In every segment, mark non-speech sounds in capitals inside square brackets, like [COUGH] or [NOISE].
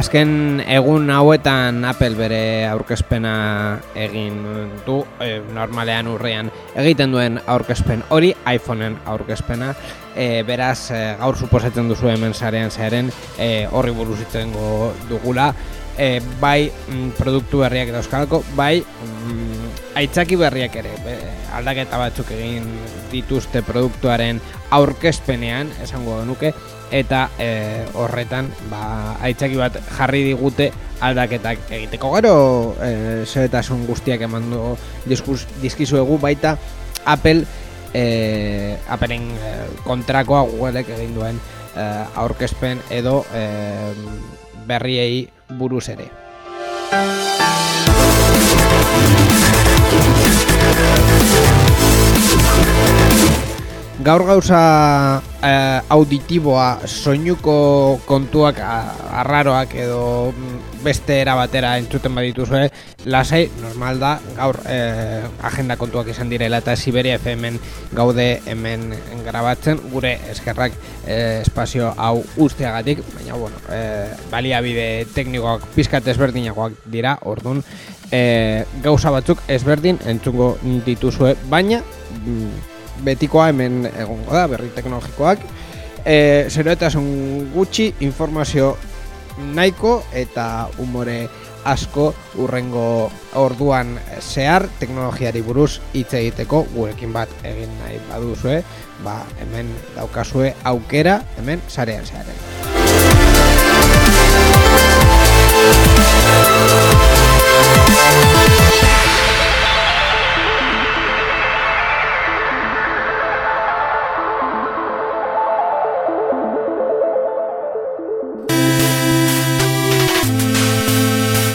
Azken egun hauetan Apple bere aurkezpena egin du, e, normalean urrean egiten duen aurkezpen hori, iPhoneen aurkezpena, e, beraz e, gaur suposatzen duzu hemen zarean zearen e, horri buruz dugula, e, bai mm, produktu berriak dauzkalako, bai mm, aitzaki berriak ere, aldaketa batzuk egin dituzte produktuaren aurkezpenean, esango nuke, eta e, horretan ba, aitzaki bat jarri digute aldaketak egiteko gero e, zeretasun guztiak eman du diskus, dizkizuegu baita Apple e, Appleen e, kontrakoa Googleek egin duen e, aurkezpen edo e, berriei buruz ere. Thank you. Gaur gauza eh, auditiboa soinuko kontuak arraroak edo beste era batera entzuten badituzu, eh? lasai, normal da, gaur eh, agenda kontuak izan direla eta Siberia FM gaude hemen grabatzen, gure eskerrak eh, espazio hau usteagatik, baina bueno, eh, baliabide teknikoak pizkat ezberdinagoak dira, ordun eh, gauza batzuk ezberdin entzungo dituzue, baina mm, betikoa hemen egongo da, berri teknologikoak. E, zero eta gutxi informazio nahiko eta umore asko urrengo orduan zehar teknologiari buruz hitz egiteko gurekin bat egin nahi baduzue, ba hemen daukazue aukera hemen sarean zearen.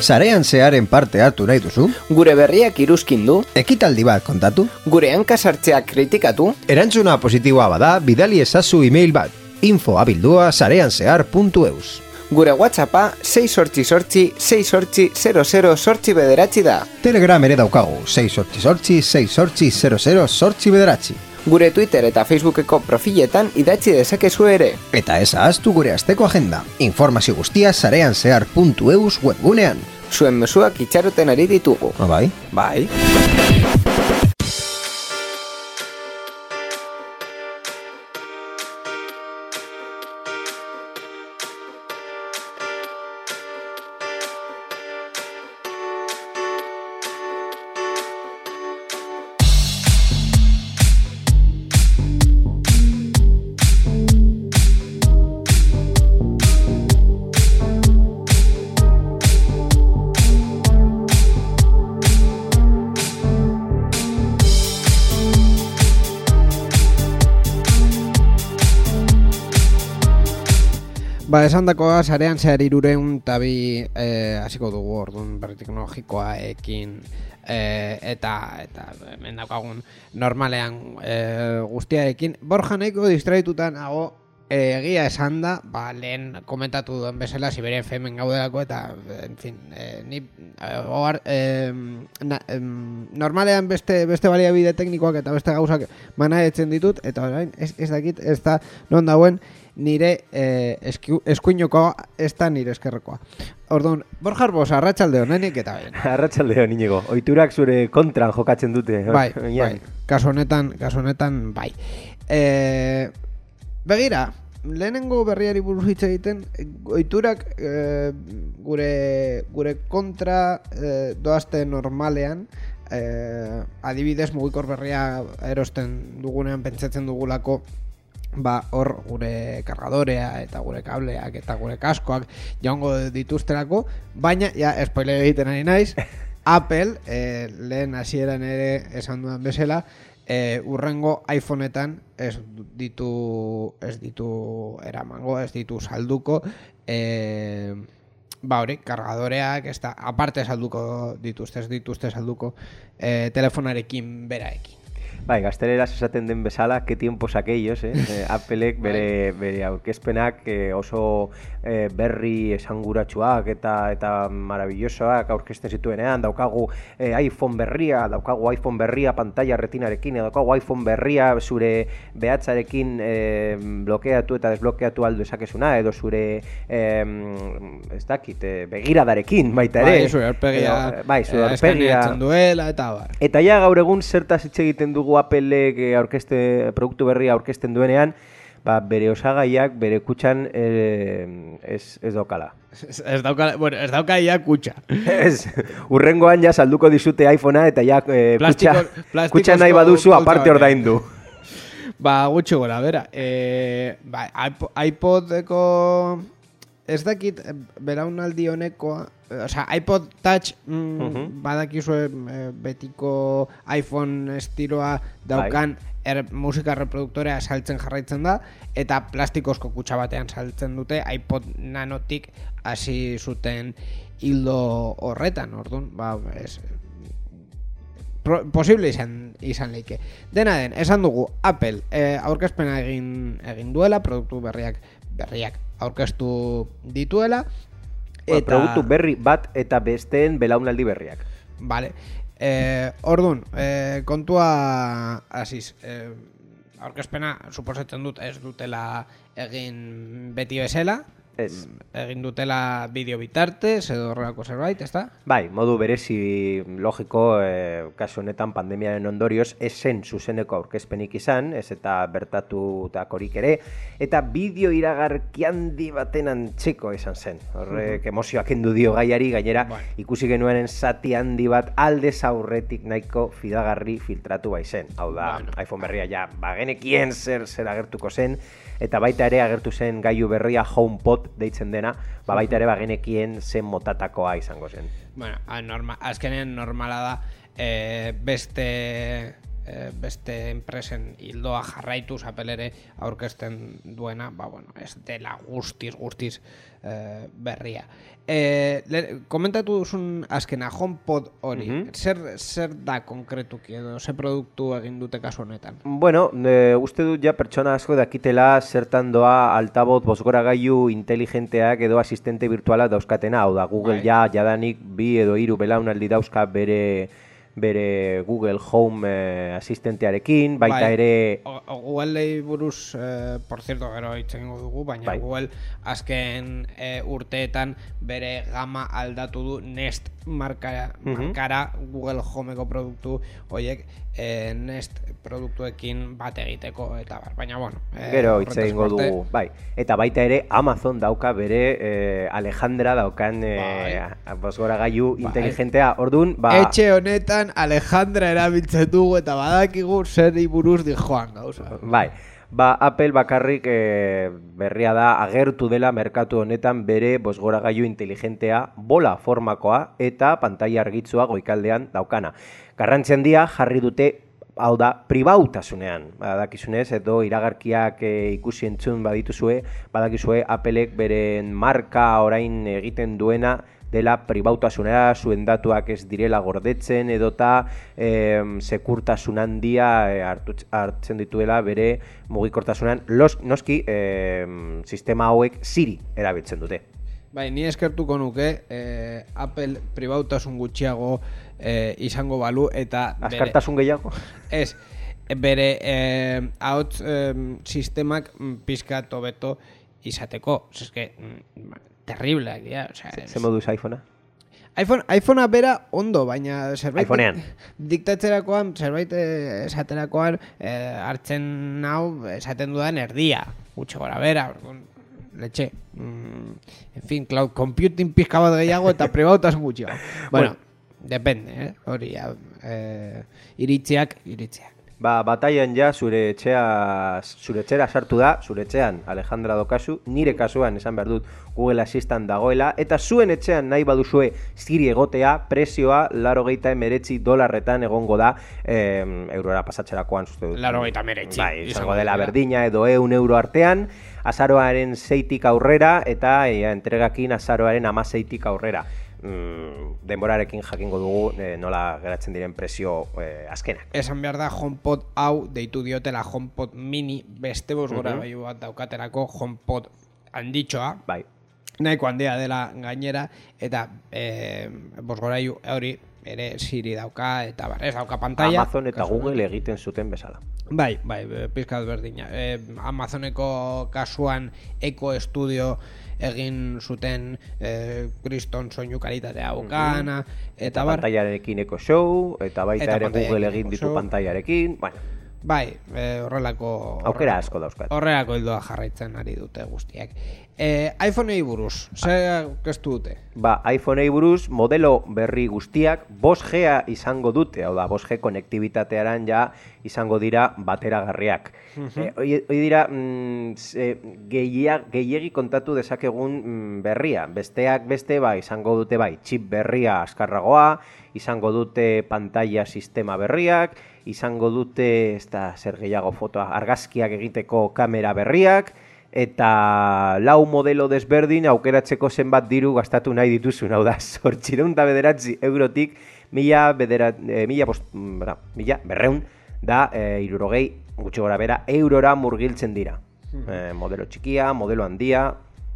Sarean zearen parte hartu nahi duzu? Gure berriak iruzkin du? Ekitaldi bat kontatu? Gure hankasartzeak kritikatu? Erantzuna positiboa bada, bidali ezazu email bat. Info abildua sareanzear.eus Gure WhatsAppa 6 sortzi sortzi 6 sortzi 00 sortzi bederatzi da. Telegram ere daukagu 6 sortzi sortzi 6 sortzi 00 sortzi bederatzi. Gure Twitter eta Facebookeko profiletan idatzi dezakezu ere. Eta ez ahaztu gure asteko agenda. Informazio guztia sareanzear.eus webgunean zuen mesuak itxaroten ari ditugu. Ah, bai? Bai. Esan dakoa, zarean zehar irureun tabi eh, hasiko dugu orduan berri teknologikoa ekin eh, eta eta hemen daukagun normalean eh, guztiarekin. Borja nahiko distraitutan hago egia esan da, ba, lehen komentatu duen bezala, Siberia FM gaudelako eta, en fin, eh, ni eh, eh, na, eh, normalean beste, beste baliabide teknikoak eta beste gauzak manaetzen ditut, eta orain ez, ez dakit, ez da non dauen, nire eh, eskuinoko ez da nire eskerrekoa. Orduan, Borja Arbos, arratsalde honenik eta baina. [LAUGHS] Arratsalde hon, inigo. Oiturak zure kontran jokatzen dute. Bai, [LAUGHS] bai. Kaso honetan, kaso honetan, bai. E, begira, lehenengo berriari buruz hitz egiten, oiturak e, gure, gure kontra e, doazte normalean, e, adibidez mugikor berria erosten dugunean pentsatzen dugulako ba hor gure kargadorea eta gure kableak eta gure kaskoak jaungo dituzterako, baina ja spoiler egiten ari naiz, [LAUGHS] Apple e, lehen hasieran ere esan duan bezala, e, urrengo iPhoneetan ez ditu ez ditu eramango, ez ditu salduko, e, ba hori, kargadoreak, ez da, aparte salduko dituzte, ez dituzte salduko e, telefonarekin beraekin. Bai, gazteleraz esaten den bezala, que tiempos aquellos, eh? [LAUGHS] eh Applek bere, bere aurkezpenak eh, oso eh, berri esanguratsuak eta eta maravillosoak aurkezten zituenean, daukagu eh, iPhone berria, daukagu iPhone berria pantalla retinarekin, daukagu iPhone berria zure behatzarekin eh, blokeatu eta desblokeatu aldo esakezuna, edo zure eh, ez dakit, eh, begiradarekin baita ere. Bai, zure aurpegia, Edo, bai, zure eh, aurpegia. eskaneatzen duela eta bar. Eta ja gaur egun zertaz hitz egiten dugu Applek eh, aurkezte, produktu berria aurkezten duenean, ba, bere osagaiak, bere kutxan eh, ez, ez daukala. Ez, ez dauka, bueno, ez dauka ia kutxa. [LAUGHS] ez, urrengoan ja salduko dizute iPhonea eta ja kutxa, Plastiko- plastikozko kutxa nahi baduzu aparte ordaindu. Ba, gutxi gora, bera. E, ba, iPo- iPodeko... Ez dakit, eh, belaunaldi honekoa... eh, Osea, iPod Touch mm, Mhm. badakizue eh, betiko iPhone estiloa daukan er, musika reproduktorea saltzen jarraitzen da eta plastikozko kutxa batean saltzen dute iPod nanotik hasi zuten hildo horretan, orduan, ba, ez, pro, posible izan, izan leike. Dena den, esan dugu, Apple eh, aurkezpena egin, egin duela, produktu berriak berriak aurkeztu dituela. Eta... Produktu berri bat eta besteen belaunaldi berriak. Vale. Eh, orduan, eh, kontua hasiz. Eh, aurkezpena suposatzen dut ez dutela egin beti bezala. Ez. Egin dutela bideo bitartez edo horrelako zerbait, ezta? Bai, modu berezi logiko, eh, kasu honetan pandemiaren ondorioz, esen zuzeneko aurkezpenik izan, ez eta bertatutakorik ere, eta bideo iragarki handi baten antzeko izan zen. Horrek emozioak kendu dio gaiari, gainera Bai. ikusi genuenen zati handi bat aldez aurretik nahiko fidagarri filtratu bai zen. Hau da, Bueno. iPhone berria ja, bagenekien zer zer agertuko zen, eta baita ere agertu zen gailu berria HomePod deitzen dena, ba baita ere bagenekien zen motatakoa izango zen. Bueno, a, norma, azkenean normala da e, beste e, beste enpresen hildoa jarraituz Apple ere aurkezten duena, ba bueno, ez dela guztiz guztiz e, berria. E, le, komentatu duzun azkena HomePod hori, Mhm. zer, zer da konkretuki edo ze produktu egin dute kasu honetan? Bueno, e, uste dut ja pertsona asko dakitela zertan doa altabot bosgoragailu inteligenteak edo asistente virtuala dauzkatena, hau da Google Bai. ja jadanik bi edo hiru belaunaldi dauzka bere bere Google Home eh, asistentearekin, baita Bai. ere Googlei buruz, eh, por cierto, gero hitz egingo dugu, baina Bai. Google azken eh, urteetan bere gama aldatu du Nest marka, Mhm. markara Google Homeko produktu hoiek eh, Nest produktuekin bat egiteko eta bar. Baina bueno, eh, Gero hitz horretaz egingo aparte, dugu, bai. Eta baita ere Amazon dauka bere eh, Alejandra daukan eh, bosgoragailu inteligentea. Ordun, ba Etxe honetan Alejandra erabiltzen dugu eta badakigu zer buruz di joan gauza. Bai, ba, Apple bakarrik e, berria da agertu dela merkatu honetan bere bosgoragailu inteligentea bola formakoa eta pantaila argitzua goikaldean daukana. Garrantzi handia jarri dute hau da, pribautasunean, badakizunez, edo iragarkiak e, ikusi entzun badituzue, badakizue Applek beren marka orain egiten duena dela pribautasunera, zuen datuak ez direla gordetzen edota em, sekurtasun handia e, hartzen dituela bere mugikortasunan los, noski em, sistema hauek Siri erabiltzen dute. Bai, ni eskertuko nuke eh, Apple pribautasun gutxiago eh, izango balu eta bere- Askartasun gehiago? Ez, bere eh, ahots eh, sistemak mm, pizkat hobeto izateko. Que, mm, terribleak dira. O sea, Ze moduz iPhonea? iPhone, iPhonea bera ondo, baina zerbait... iPhonean. Diktatzerakoan, zerbait eh, esaterakoan, eh, hartzen nau, esaten dudan erdia. Gutxo gora bera, letxe. Mm, en fin, cloud computing pizka bat gehiago eta [LAUGHS] pribautasun gutxiago. bueno, depende, eh? Hori, ja, eh, iritziak, iritziak. Ba, bataian ja zure etxea, zure etxera sartu da, zure etxean Alejandra dokazu, nire kasuan esan behar dut Google Assistant dagoela, eta zuen etxean nahi baduzue Siri egotea, prezioa, laro geita emeretzi dolarretan egongo da, em, eurora pasatzerakoan uste dut. Laurogeita hemeretzi, Bai, izango dela berdina edo eun euro artean, azaroaren zeitik aurrera, eta ja, entregakin azaroaren amaseitik aurrera. Mm, denborarekin jakingo dugu eh, nola geratzen diren presio eh, azkenak. Esan behar da HomePod hau deitu diotela HomePod mini beste bos gora Mhm. bat daukaterako HomePod handitxoa, Bai, nahiko handia dela gainera, eta e, bosgorailu hori ere Siri dauka, eta bar, ez dauka pantalla. Amazon eta Google egiten zuten bezala. Bai, bai, e, pizkat berdina. E, Amazoneko kasuan Eco Studio egin zuten e, kriston soinu kalitatea aukana, eta bar, Pantailarekin Eco Show, eta baita Eta ere Google egin ditu pantailarekin, bueno, bai, e, horrelako... aukera asko dauzkat. Horrelako hildoa jarraitzen ari dute guztiak. E, iPhonei buruz, zer kestu dute? Ba, iPhonei buruz modelo berri guztiak 5G izango dute, hau da, 5G konektibitatearan ja izango dira bateragarriak. Eh, hoi hoi dira, mm, ze- gehia- gehiegi kontatu dezakegun mm, berria. Besteak beste, ba, izango dute bai, chip berria askarragoa, izango dute pantalla sistema berriak, izango dute, ez da, zer gehiago fotoa, argazkiak egiteko kamera berriak, eta lau modelo desberdin aukeratzeko zenbat diru gastatu nahi dituzun, hau da, [LAUGHS] sortxireun da bederatzi eurotik, mila, bederat, e, mila, bost, mm, bera, mila berreun, da, e, irurogei, gutxi gora bera, eurora murgiltzen dira. E, modelo txikia, modelo handia,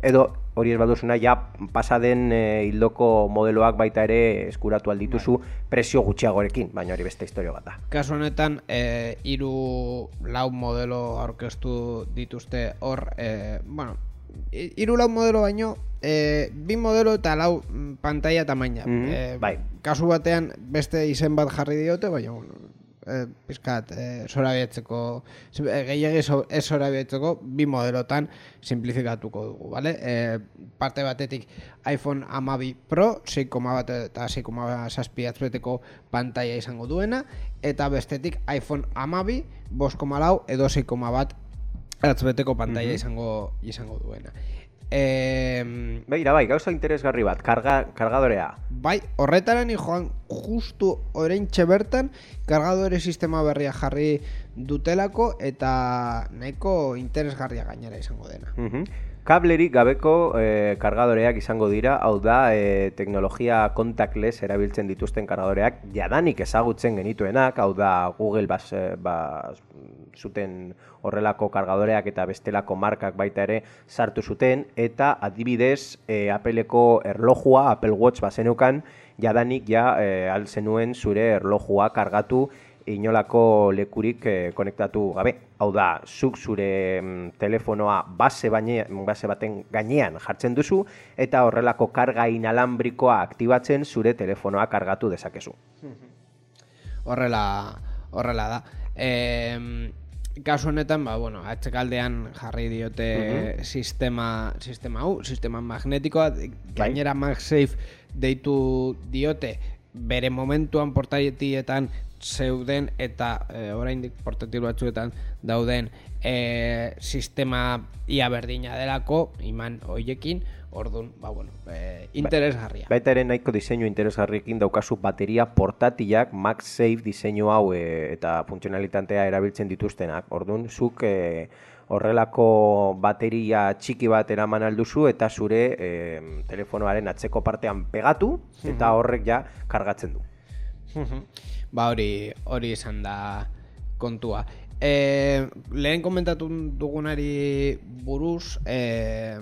edo hori ez baduzuna, ja pasaden e, hildoko modeloak baita ere eskuratu aldituzu prezio gutxiagorekin, baina hori beste historia bat da. Kasu honetan, e, iru lau modelo aurkeztu dituzte hor, e, bueno, i- hiru lau modelo baino, e, bi modelo eta lau mm, pantalla tamaina. Mhm, E, bai. Kasu batean beste izen bat jarri diote, baina, e, pizkat, e, zorabietzeko, gehiagi zo- ez zorabietzeko, bi modelotan simplifikatuko dugu, bale? E, parte batetik iPhone 12 Pro, 6,1 bat eta 6,7 atzbeteko pantalla izango duena, eta bestetik iPhone 12, 5,4 edo 6,1 atzbeteko pantalla izango, izango duena. E, Beira, bai, gauza interesgarri bat, karga, kargadorea. Bai, horretaren joan justu oraintxe bertan kargadore sistema berria jarri dutelako eta nahiko interesgarria gainera izango dena. Mhm. Kablerik gabeko eh, kargadoreak izango dira, hau da, eh, teknologia contactless erabiltzen dituzten kargadoreak, jadanik ezagutzen genituenak, hau da, Google bas, eh, bas, zuten horrelako kargadoreak eta bestelako markak baita ere sartu zuten, eta adibidez, eh, Appleko erlojua, Apple Watch bazenukan, jadanik ja eh, al zenuen zure erlojua kargatu inolako lekurik eh, konektatu gabe. Hau da, zuk zure mm, telefonoa base, baine, base baten gainean jartzen duzu eta horrelako karga inalambrikoa aktibatzen zure telefonoa kargatu dezakezu. Horrela, horrela da. E, kasu honetan, ba, bueno, atxekaldean jarri diote sistema, sistema hau, sistema magnetikoa, gainera MagSafe deitu diote, bere momentuan portatietan zeuden eta e, oraindik portatil batzuetan dauden e, sistema ia berdina delako iman hoiekin ordun ba bueno e, interesgarria Baita ere nahiko diseinu interesgarriekin daukazu bateria portatilak MagSafe diseinu hau e, eta funtzionalitatea erabiltzen dituztenak. Orduan, zuk e, horrelako bateria txiki bat eraman alduzu eta zure e, telefonoaren atzeko partean pegatu eta horrek ja kargatzen du. Ba hori hori izan da kontua E, lehen komentatu dugunari buruz e,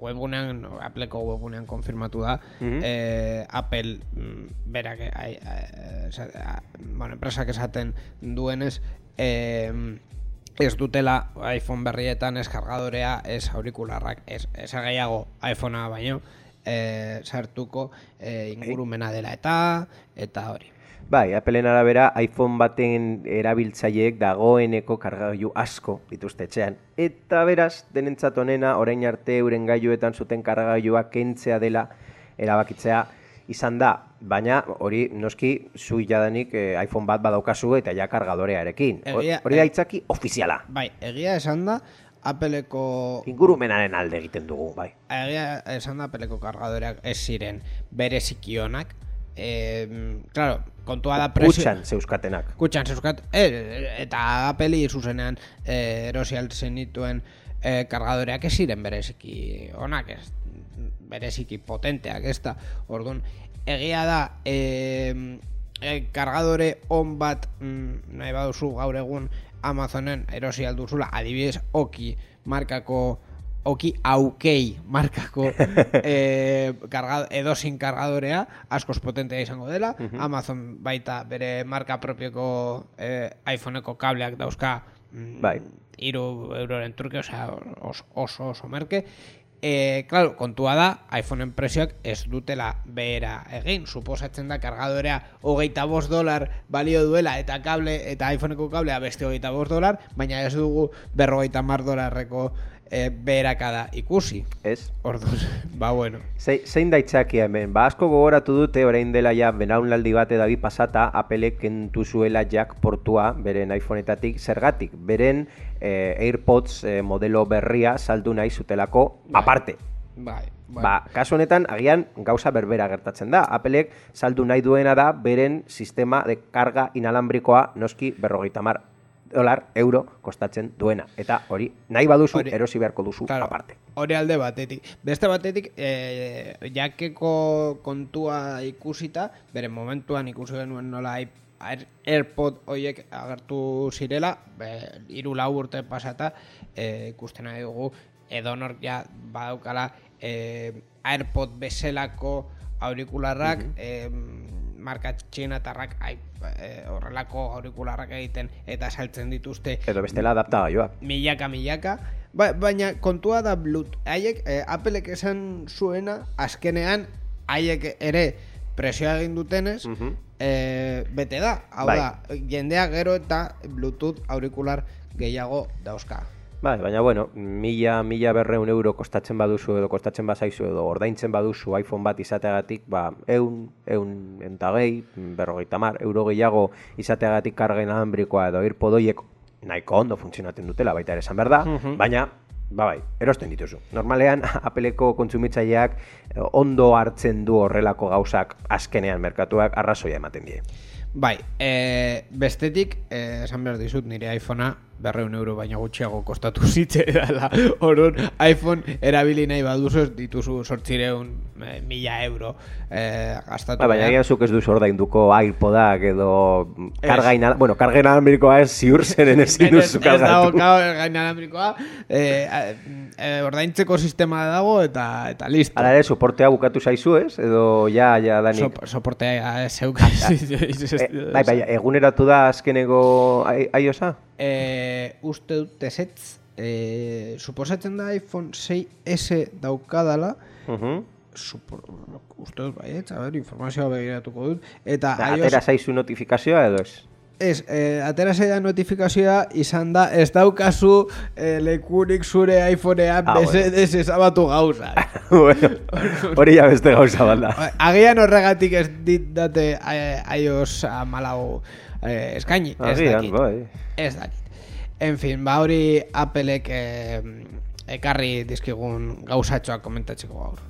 webgunean, Appleko webgunean konfirmatu da Mhm. e, Apple mm, berak e, ai, e, esa- a- bueno, enpresak esaten duenez e, ez dutela iPhone berrietan ez kargadorea, ez aurikularrak, ez, ez iPhonea baino e, sartuko e, ingurumena dela eta eta hori. Bai, Appleen arabera iPhone baten erabiltzaileek dagoeneko kargailu asko dituzte etxean. Eta beraz, denentzat honena, orain arte euren gailuetan zuten kargailua kentzea dela erabakitzea izan da. Baina hori noski zu jadanik eh, iPhone bat badaukazu eta ja kargadorearekin. Hori da itzaki ofiziala. Bai, egia esan da Appleko Ingurumenaren alde egiten dugu, bai. egia esan da Appleko kargadoreak ez ziren bereziki Eh, claro, kontua da prezio Kutxan zeuskatenak. Kutxan zeuzkat, e, eta Apple zuzenean e, erosi altzen dituen e, kargadoreak ez ziren bereziki onak ez. bereziki potenteak, ez da. Orduan, egia da, e, e, kargadore on bat mm, nahi baduzu gaur egun Amazonen erosi alduzula, adibidez, oki markako oki aukei markako [LAUGHS] e, kargado, edosin kargadorea askoz potentea izango dela Amazon baita bere marka propioko e, iPhoneko kableak dauzka mm, Bai. iru euroren truke, osea, oso, oso, oso merke. E, claro, kontua da, iPhoneen prezioak ez dutela behera egin. Suposatzen da, kargadorea hogeita bost dolar balio duela eta kable eta iPhoneko kablea beste hogeita bost dolar, baina ez dugu berrogeita mar dolarreko e, beherakada ikusi. Ez? Orduan, ba bueno. Ze, zein da itxakia hemen? Ba, asko gogoratu dute orain dela ja benaunaldi bat edagi pasata Apple kentu zuela jack portua beren iPhoneetatik zergatik. Beren eh, AirPods eh, modelo berria saldu nahi zutelako Bai. aparte. Bai, bai. Ba, kasu honetan agian gauza berbera gertatzen da. Applek saldu nahi duena da beren sistema de karga inalambrikoa noski berrogeita mar dolar, euro kostatzen duena. Eta hori nahi baduzu Hori- erosi beharko duzu Claro, aparte. Hori alde batetik. Beste batetik, e, jakeko kontua ikusita, bere momentuan ikusi genuen nola Airpod hoiek agertu zirela, be, iru lau urte pasata, e, ikusten nahi dugu, edonor ja badaukala e, Airpod bezalako aurikularrak, e, marka txinatarrak ai, e, horrelako aurikularrak egiten eta saltzen dituzte Edo bestela adaptagailoak. milaka milaka ba, baina kontua da blut haiek eh, Applek esan zuena azkenean haiek ere presioa egin dutenez Mhm. eh, bete da hau Bai. da jendea gero eta bluetooth aurikular gehiago dauzka Bai, baina bueno, mila, mila berreun euro kostatzen baduzu edo kostatzen bazaizu edo ordaintzen baduzu iPhone bat izateagatik, ba, eun, eun eta gehi, berrogeita mar, euro gehiago izateagatik karga inalambrikoa edo irpodoiek nahiko ondo funtzionatzen dutela, baita ere esan behar da, baina, ba bai, erosten dituzu. Normalean, [LAUGHS] Appleko kontsumitzaileak eh, ondo hartzen du horrelako gauzak azkenean merkatuak arrazoia ematen die. bai, eh, bestetik eh, esan behar dizut nire iPhonea berreun euro baina gutxiago kostatu zitze dela orduan iPhone erabili nahi baduzu dituzu sortzireun eh, mila euro eh, gastatu Ba, baina egia zuk ez duzu ordainduko iPodak edo karga inal... Bueno, karga inalambrikoa ez ziur zeren ezin Ez, duzu ez dago kargatu. gaur gain alambrikoa, eh, eh, ordaintzeko sistema dago eta eta listo. Hala ere, soportea bukatu zaizu ez? Edo ja, ja, danik... Sop, soportea zeuka. [LAUGHS] Eh, bai, bai, eguneratu da azkeneko ai- eh, uste dut ezetz, eh, suposatzen da iPhone 6S daukadala, Uh supor, uste dut baietz, a ber, informazioa begiratuko dut, eta Ba, iOS, Atera zaizu notifikazioa edo ez? ez, eh, atera zaidan notifikazioa izan da, ez daukazu eh, lekurik zure iPhonean Ah, bueno. besedez ezabatu gauza. [LAUGHS] bueno, hori ja beste gauza bat da. Agian horregatik ez dit date iOS amalau eh, eskaini, ez dakit. bai. Ez dakit. En fin, ba hori Applek eh, ekarri dizkigun gauzatxoak komentatzeko gaur.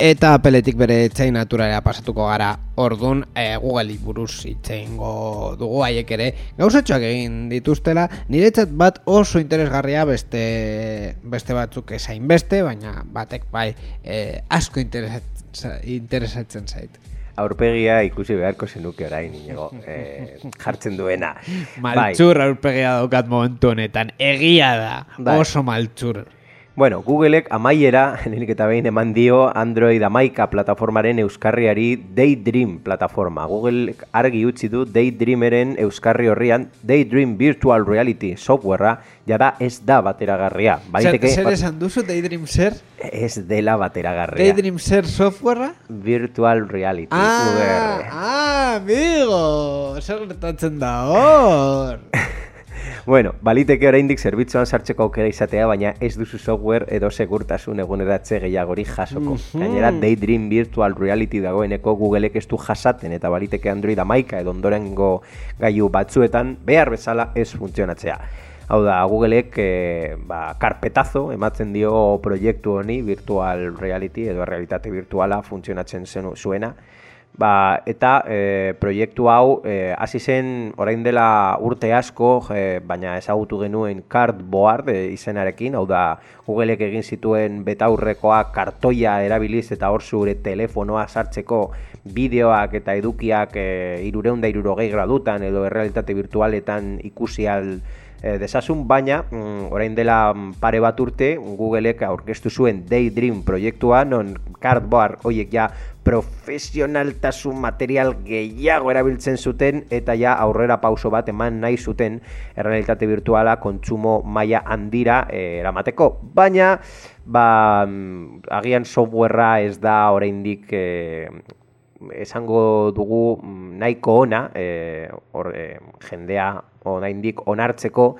Eta Appletik bere etxain naturalea pasatuko gara ordun e, Google buruz itxeingo dugu haiek ere gauzatxoak egin dituztela niretzat bat oso interesgarria beste beste batzuk esain beste baina batek bai e, asko interesatzen, zait Aurpegia ikusi beharko zenuke orain, inigo, eh, [LAUGHS] jartzen duena. Bai. Maltxur aurpegia daukat momentu honetan egia da Bai. oso maltxur Bueno, Googleek amaiera, [LAUGHS] lehenik eta behin eman dio Android amaika plataformaren euskarriari Daydream plataforma. Google argi utzi du Daydreameren euskarri horrian Daydream Virtual Reality softwarea jada ez da bateragarria. Zer, Baiteke, zer esan duzu Daydream zer? ez dela bateragarria. Daydream zer softwarea? Virtual Reality, Ah, VR. ah, amigo, zer gertatzen da hor? [LAUGHS] bueno, baliteke oraindik zerbitzuan sartzeko aukera izatea, baina ez duzu software edo segurtasun eguneratze gehiagori jasoko. Gainera, Daydream Virtual Reality dagoeneko Googleek ez du jasaten eta baliteke Android amaika edo ondorengo gailu batzuetan behar bezala ez funtzionatzea. Hau da, Googleek e, ba, karpetazo ematzen dio proiektu honi virtual reality edo realitate virtuala funtzionatzen zen zuena. Ba, eta e, proiektu hau e, hasi zen orain dela urte asko, e, baina ezagutu genuen cardboard e, izenarekin, hau da Googleek egin zituen betaurrekoa kartoia erabiliz eta hor zure telefonoa sartzeko bideoak eta edukiak e, irureunda irurogei gradutan edo errealitate virtualetan ikusi al e, desasun, baina mm, orain dela pare bat urte Googleek aurkeztu zuen Daydream proiektua, non cardboard hoiek ja profesionaltasun material gehiago erabiltzen zuten eta ja aurrera pauso bat eman nahi zuten errealitate virtuala kontsumo maila handira eh, eramateko. Baina, ba, mm, agian softwarea ez da oraindik eh, esango dugu mm, nahiko ona, eh, or, eh, jendea oraindik onartzeko,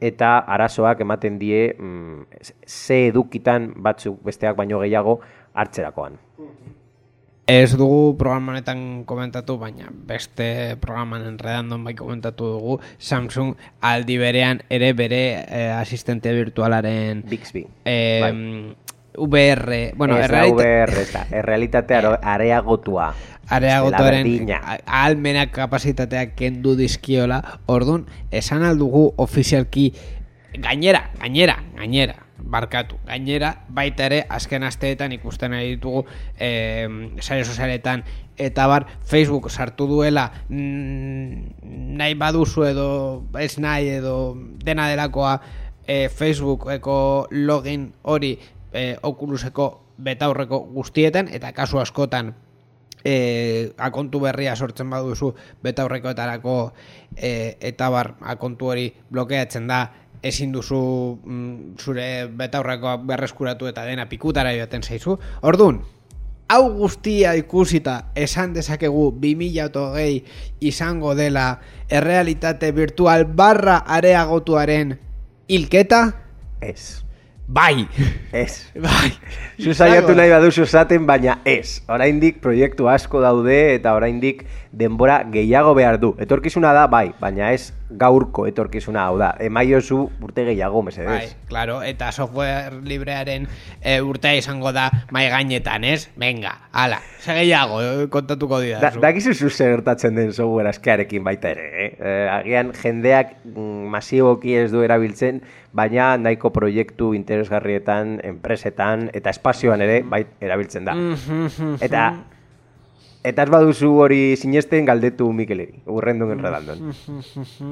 eta arazoak ematen die mm, ze edukitan batzuk besteak baino gehiago hartzerakoan. Ez dugu programa honetan komentatu, baina beste programan enredandon bai komentatu dugu, Samsung aldi berean ere bere eh, asistente virtualaren Bixby. Eh, Bai. VR, bueno, ez errealita- VR, ez da, [LAUGHS] areagotua. areagotoaren berdina. ahalmenak kapasitateak kendu dizkiola, ordun esan aldugu ofizialki gainera, gainera, gainera, barkatu, gainera, baita ere, azken asteetan ikusten ari ditugu eh, sare sozialetan eta bar, Facebook sartu duela mm, nahi baduzu edo ez nahi edo dena delakoa eh, Facebookeko login hori eh, Oculuseko betaurreko guztietan eta kasu askotan e, akontu berria sortzen baduzu betaurrekoetarako e, eta bar akontu hori blokeatzen da ezin duzu mm, zure betaurrekoa berreskuratu eta dena pikutara joaten zaizu. Ordun, hau guztia ikusita esan dezakegu 2008 izango dela errealitate virtual barra areagotuaren hilketa? Ez. Bai! Ez. Bai! Zu saiatu nahi baduzu esaten, baina ez. Oraindik proiektu asko daude eta oraindik denbora gehiago behar du. Etorkizuna da, bai, baina ez gaurko etorkizuna hau da. Emaiozu urte gehiago, mesedez. Bai, claro, eta software librearen e, urtea izango da mai gainetan, ez? Venga, ala, segeiago, eh, kontatuko Da, didazu. dakizu zu zer gertatzen den software askearekin baita ere, eh? Eh, agian jendeak mm, masiboki ez du erabiltzen, baina nahiko proiektu interesgarrietan, enpresetan eta espazioan ere bai erabiltzen da. Eta eta ez baduzu hori sinesten galdetu Mikeleri, urrendun enredandon.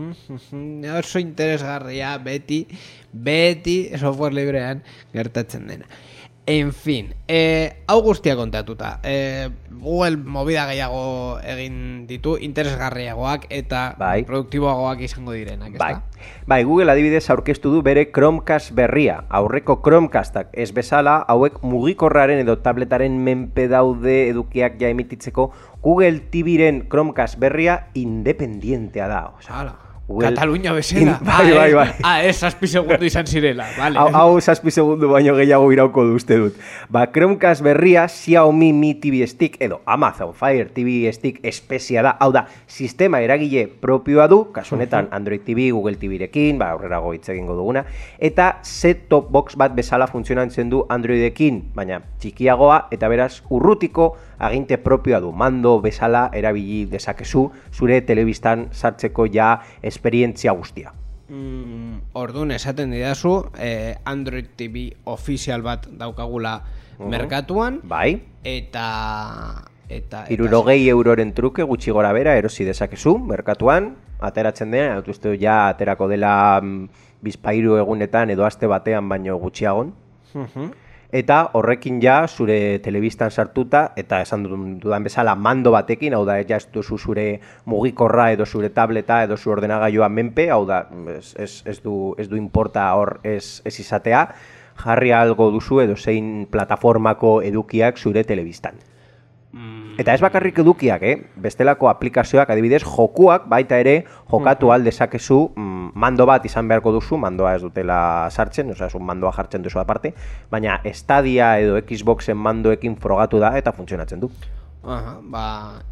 [LAUGHS] Oso interesgarria, beti, beti software librean gertatzen dena. En fin, eh, hau guztia kontatuta. Eh, Google movida gehiago egin ditu, interesgarriagoak eta Bai. produktiboagoak izango direnak, Bai. da? Bai, Google adibidez aurkeztu du bere Chromecast berria. Aurreko Chromecastak ez bezala, hauek mugikorraren edo tabletaren menpe daude edukiak ja emititzeko Google TV-ren Chromecast berria independientea da. Osea, Hala. Google- Katalunia bezala. Bai, [LAUGHS] bai, bai. Ah, ez, zazpi segundu izan zirela. Vale. Hau, hau zazpi segundu baino gehiago irauko du uste dut. Ba, Chromecast berria Xiaomi Mi TV Stick edo Amazon Fire TV Stick espezia da. Hau da, sistema eragile propioa du, kasu honetan Android TV, Google TV-rekin, ba, aurrerago hitz egingo duguna, eta set-top box bat bezala funtzionatzen du Androidekin, baina txikiagoa eta beraz urrutiko aginte propioa du. Mando bezala erabili dezakezu zure telebistan sartzeko ja esperientzia guztia. Mm, ordun esaten didazu, eh, Android TV ofizial bat daukagula merkatuan, Bai? eta... Eta, eta Irurogei euroren truke gutxi gora bera erosi dezakezu, merkatuan, ateratzen dut uste ja aterako dela mm, bizpairu egunetan edo aste batean baino gutxiagon. Eta horrekin ja zure telebistan sartuta, eta esan dudan bezala mando batekin, hau da ja ez duzu zure mugikorra edo zure tableta edo zure ordenagailua menpe, hau da ez, ez, ez, du, ez du importa hor ez, ez izatea, jarri algo duzu edo zein plataformako edukiak zure telebistan. Mm, Eta ez bakarrik edukiak, eh? bestelako aplikazioak, adibidez, jokuak baita ere jokatu al dezakezu mm, mando bat izan beharko duzu, mandoa ez dutela sartzen, osea, un mandoa jartzen duzu aparte, baina Stadia edo Xboxen mandoekin frogatu da eta funtzionatzen du. Aha, ba,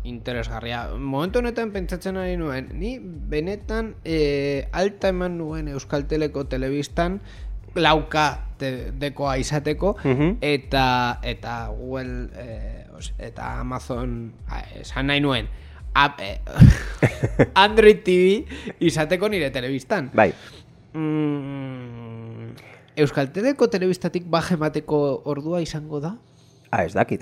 interesgarria. Momentu honetan pentsatzen ari nuen, ni benetan e, alta eman nuen Euskal Teleko telebistan lauka te, dekoa izateko Mhm. eta eta Google e, os- eta Amazon a, esan nahi nuen ap, e, [LAUGHS] Android TV izateko nire telebistan. Bai, Mm, Euskal Teleko telebistatik baje emateko ordua izango da? ah, ez dakit.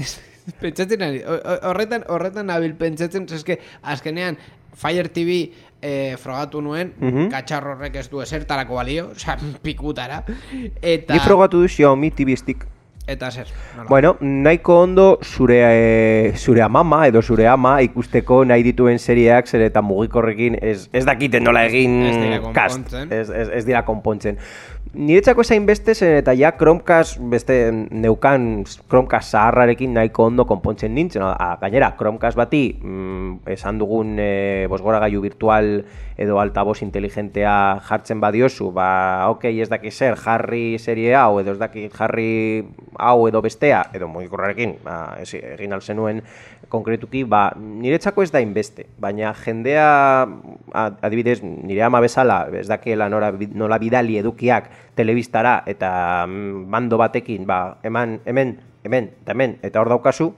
Pentsatzen ari, horretan, horretan nabil pentsatzen, eske azkenean Fire TV eh, frogatu nuen, Mhm. katxarro horrek ez du esertarako balio, osea, [LAUGHS] pikutara, eta... Ni frogatu du Xiaomi TV Stick. Eta zer, nola? Bueno, nahiko ondo zure, e, zure amama edo zure ama ikusteko nahi dituen serieak zer eta mugikorrekin ez, ez dakiten nola egin Ez dira cast. konpontzen. Ez, ez, ez dira konpontzen. Niretzako esain beste zen eta ja Chromecast beste neukan Chromecast zaharrarekin nahiko ondo konpontzen nintzen. A, gainera, Chromecast bati mm, esan dugun e, bosgoragailu virtual edo altaboz inteligentea jartzen badiozu, ba, ok, ez daki zer, jarri serie hau, edo ez daki jarri hau edo bestea, edo mugikorrarekin, ba, ez, egin alzenuen konkretuki, ba, niretzako ez da inbeste, baina jendea, adibidez, nire ama bezala, ez dakiela nola, nola bidali edukiak telebistara eta mm, mando batekin, ba, eman, hemen, hemen, eta hemen, eta hor daukazu,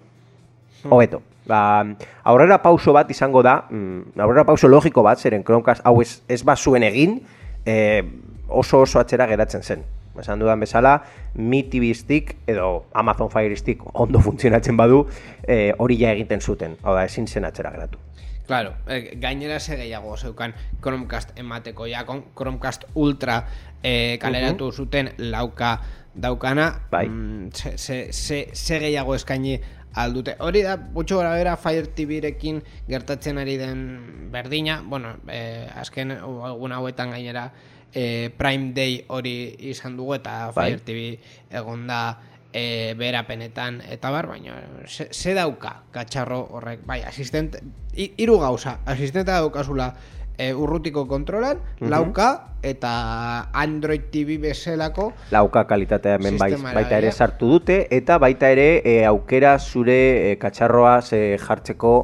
hobeto. Ba, aurrera pauso bat izango da, mm, aurrera pauso logiko bat, zeren Chromecast hau ez, ez bazuen egin, e, oso oso atzera geratzen zen. Esan dudan bezala, Mi TV Stick edo Amazon Fire Stick ondo funtzionatzen badu, e, hori ja egiten zuten. Hau da, ezin zen atzera geratu. Claro, eh, gainera ze gehiago zeukan Chromecast emateko ja Chromecast Ultra eh, kaleratu zuten lauka daukana Bai. mm, ze, ze, ze, ze gehiago eskaini aldute hori da gutxo gara bera Fire TV-rekin gertatzen ari den berdina. Bueno, eh, azken egun hauetan gainera eh, Prime Day hori izan dugu eta Bai. Fire TV egon da e, berapenetan eta bar, baina ze, ze dauka katxarro horrek, bai, asistent hi- hiru gauza, asistenta daukazula e, urrutiko kontrolan, lauka eta Android TV bezalako Lauka kalitatea hemen bai, baita ere sartu dute, eta baita ere e, aukera zure e, katxarroa ze jartzeko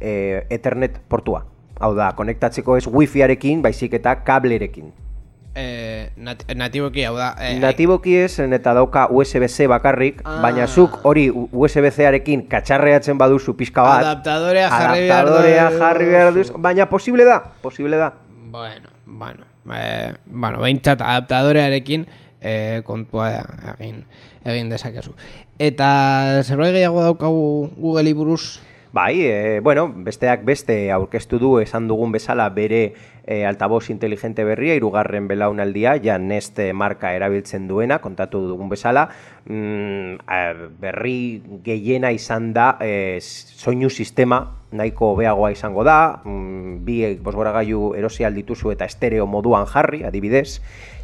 e, Ethernet portua. Hau da, konektatzeko ez wifiarekin, baizik eta kablerekin. E, nat natiboki hau da e, Natiboki ez, eta dauka USB-C bakarrik, Ah. baina zuk hori USB-C-arekin katxarreatzen baduzu pixka bat, Adaptadorea jarri behar adaptadorea jarri behar duzu, baina posible da, posible da. Bueno, bueno, eh, bueno, behintzat adaptadorearekin eh, kontua egin egin dezakezu. Eta zerbait gehiago daukagu Google buruz? Bai, e, bueno, besteak beste aurkeztu du esan dugun bezala bere e, altaboz inteligente berria, irugarren belaunaldia, ja Nest marka erabiltzen duena, kontatu dugun bezala, mm, a, berri gehiena izan da e, soinu sistema nahiko hobeagoa izango da, mm, bi bosgoragailu erosi aldituzu eta estereo moduan jarri, adibidez,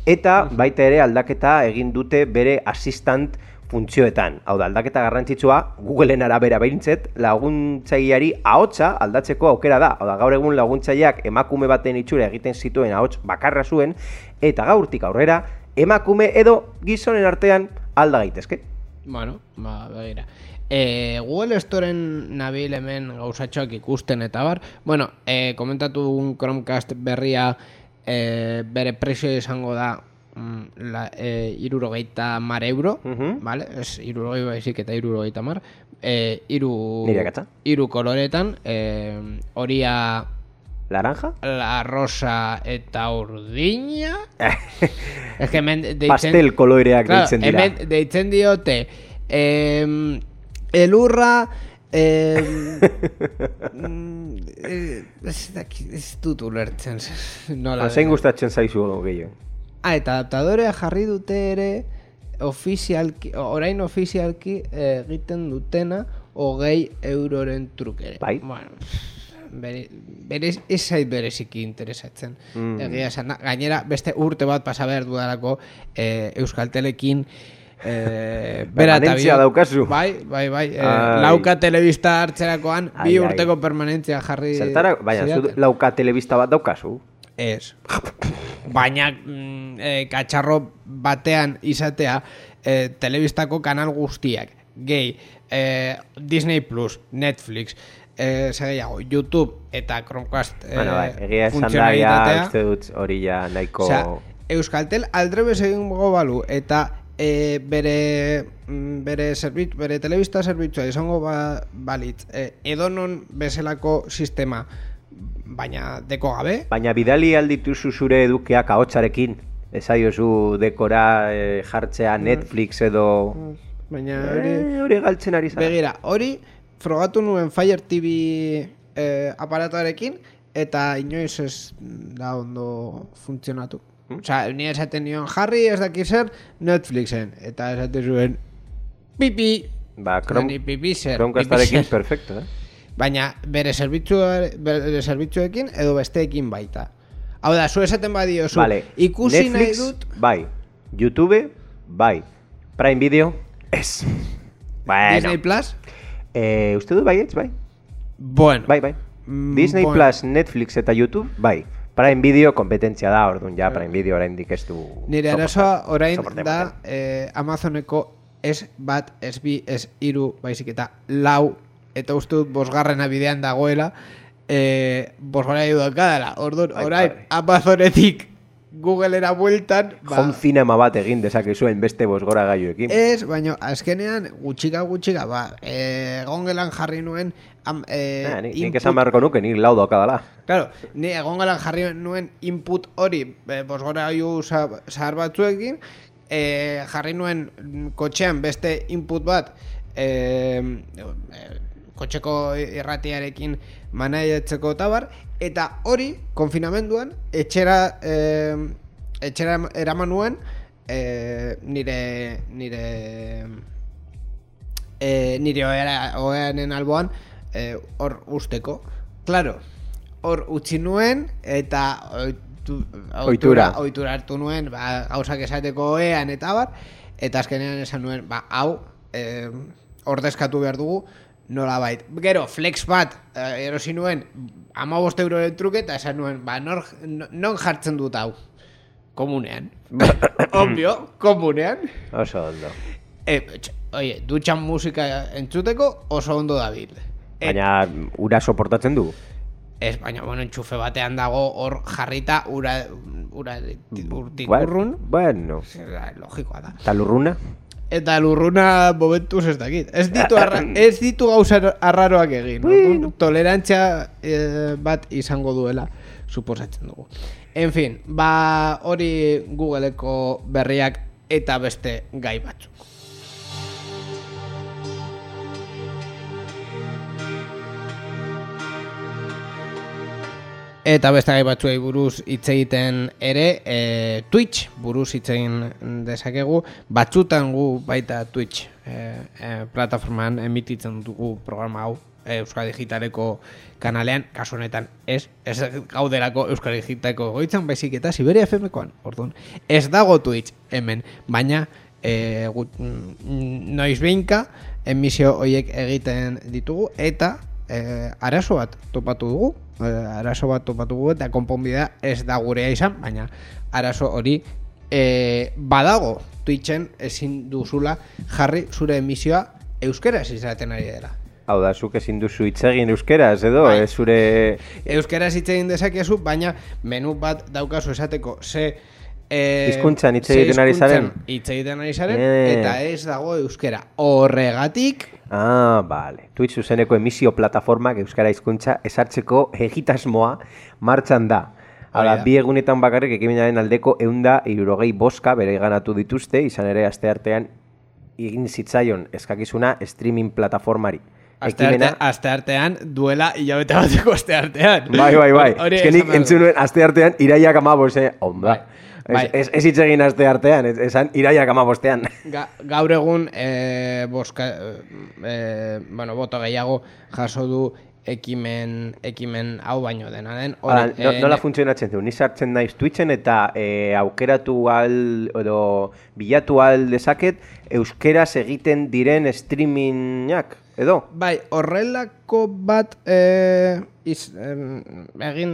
eta baita ere aldaketa egin dute bere assistant funtzioetan. Hau da, aldaketa garrantzitsua, Googleen arabera behintzet, laguntzaileari ahotsa aldatzeko aukera da. Hau da, gaur egun laguntzaileak emakume baten itxura egiten zituen ahots bakarra zuen, eta gaurtik aurrera, emakume edo gizonen artean alda gaitezke. Bueno, ba, begira. E, Google Storeen nabil hemen gauzatxoak ikusten eta bar. Bueno, e, komentatu un Chromecast berria e, bere prezio izango da la, e, irurogeita mar euro, Mhm. vale? Ez irurogei baizik eta irurogeita mar. E, iru, iru koloretan, e, horia Laranja? la rosa eta urdina. [LAUGHS] Ez que hemen deitzen... Pastel koloreak Claro, deitzen dira. hemen deitzen diote em, elurra [LAUGHS] mm, eh, ez, ez dut ulertzen [LAUGHS] nola Zein gustatzen zaizu gehien. Ah, eta adaptadorea jarri dute ere ofizialki, orain ofizialki eh, egiten dutena hogei euroren trukere Bai. bueno, bere, bere, ez zait bereziki interesatzen Mm. egia esan, gainera beste urte bat pasa behar dudalako eh, Euskaltelekin Eh, [LAUGHS] bera eta daukazu. Bai, bai, bai. Eh, Ai. lauka telebista hartzerakoan Ai, bi ai. urteko permanentzia jarri Zertara, baina, lauka telebista bat daukazu? Ez. [LAUGHS] Baina mm, eh, katxarro batean izatea eh, telebistako kanal guztiak. Gehi, eh, Disney Plus, Netflix, zer gehiago, YouTube eta Chromecast eh, bueno, bai, egia esan da, ja, funtzionalitatea. uste dut hori ja nahiko... Osea, Euskaltel aldrebes egingo balu eta e, bere mm, bere zerbitzu, bere telebista zerbitzua izango ba, balitz e, edonon bezalako sistema baina deko gabe. Baina bidali aldituzu zure edukeak ahotsarekin. Esaiozu dekora eh, jartzea Netflix edo... baina hori Eh, hori galtzen ari zara. begira hori frogatu nuen Fire TV e, aparatoarekin eta inoiz ez da ondo funtzionatu. Osea, ni esaten nion jarri ez daki zer Netflixen. Eta esaten zuen pipi. Ba, Chrome, pipi zer, Chromecastarekin pipi perfecto, eh? Baina bere zerbitzu bere zerbitzuekin edo besteekin baita. Hau da, zu esaten badiozu, Vale. ikusi nahi Netflix, dut, bai. YouTube, bai. Prime Video, ez. Bueno. Disney Plus, Eh, uste du baietz, bai? bueno, Bai, bai. Mm, Disney bueno. Plus, Netflix eta YouTube, bai. Prime Video kompetentzia da, orduan ja Prime Video oraindik ez du... nire arazoa orain da eh, Amazoneko ez bat, ez bi, ez iru, baizik eta lau, eta uste dut bosgarrena bidean dagoela, eh, bosgarrena idu dakadala, orduan, Ai, orain, padre. Amazonetik Googleera bueltan, ba, Home cinema bat egin dezakezuen beste bosgora gaiuekin. Ez, baina azkenean gutxika gutxika, ba, eh, egongelan jarri nuen am, eh, Ah, ni, nik input- esan beharko nuke, nik lau daukadala. Claro, ni egongelan jarri nuen input hori eh, bosgora gaiu za- zahar batzuekin, eh, jarri nuen kotxean beste input bat eh, eh, kotxeko irratiarekin manaiatzeko tabar, eta hori, konfinamenduan, etxera, eh, etxera eraman nuen, eh, nire, nire, eh, nire oeanen alboan, eh, hor usteko. Claro, hor utzi nuen, eta oitu, Ohitura. ohitura hartu nuen, ba, gauzak esateko oean eta bar, eta azkenean esan nuen, ba, hau, eh, ordezkatu behar dugu, nola bait. Gero, flex bat, eh, erosi nuen, ama bost euroren truke, eta esan nuen, ba, nor, non jartzen dut hau? Komunean. [COUGHS] Obvio, komunean. Oso ondo. E, oie, dutxan musika entzuteko oso ondo dabil. E, Baina ura soportatzen du. ez, baina, bueno, entxufe batean dago hor jarrita ura, ura urtik urrun. Bueno. Logikoa da. Eta lurruna? Eta lurruna momentuz ez dakit. Ez ditu, arra, ez ditu gauza arraroak egin. Orduan, Tolerantzia eh, bat izango duela, suposatzen dugu. En fin, ba hori Googleeko berriak eta beste gai batzuk. Eta beste gai batzuei buruz hitz egiten ere, e, Twitch buruz hitz egin dezakegu, batzutan gu baita Twitch e, e, plataformaan emititzen dugu programa hau e, Euskal Digitaleko kanalean, kasu honetan ez, ez gauderako Euskal Digitaleko goitzan, baizik eta Siberia FM-koan, orduan. Ez dago Twitch hemen, baina e, gut, noiz behinka emisio hoiek egiten ditugu, eta e, arazo bat topatu dugu, arazo bat topatu dugu eta konponbidea ez da gurea izan, baina arazo hori e, badago Twitchen ezin duzula jarri zure emisioa euskeraz izaten ari dela. Hau da, zuk ezin duzu hitz egin euskeraz, edo? Bai. Zure... Euskeraz hitz egin dezakezu, baina menu bat daukazu esateko ze e, Hizkuntzan hitz egiten ari zaren? Hitz egiten ari zaren, Eh. eta ez dago euskera. Horregatik, Ah, bale. Twitch zuzeneko emisio plataformak Euskara hizkuntza esartzeko egitasmoa martxan da. Hala, bi egunetan bakarrik ekimenaren aldeko eunda irurogei boska bere ganatu dituzte, izan ere asteartean egin zitzaion eskakizuna streaming plataformari. astearte, asteartean duela hilabete bateko asteartean. Bai, bai, bai. Hori Ez que nik esan behar entzun dut. nuen asteartean iraiak amabos, eh? Onda. Bai. Ez, ez, ez hitz egin asteartean, ez, esan iraiak amabostean. Ga, gaur egun e, boska, e, bueno, boto gehiago jaso du ekimen, ekimen hau baino dena den. Hori, no, eh, nola ne- funtzionatzen du? Ni sartzen naiz Twitchen eta e, aukeratu al, edo bilatu al dezaket euskeraz egiten diren streamingak, edo? Bai, horrelako bat eh, iz, em, egin...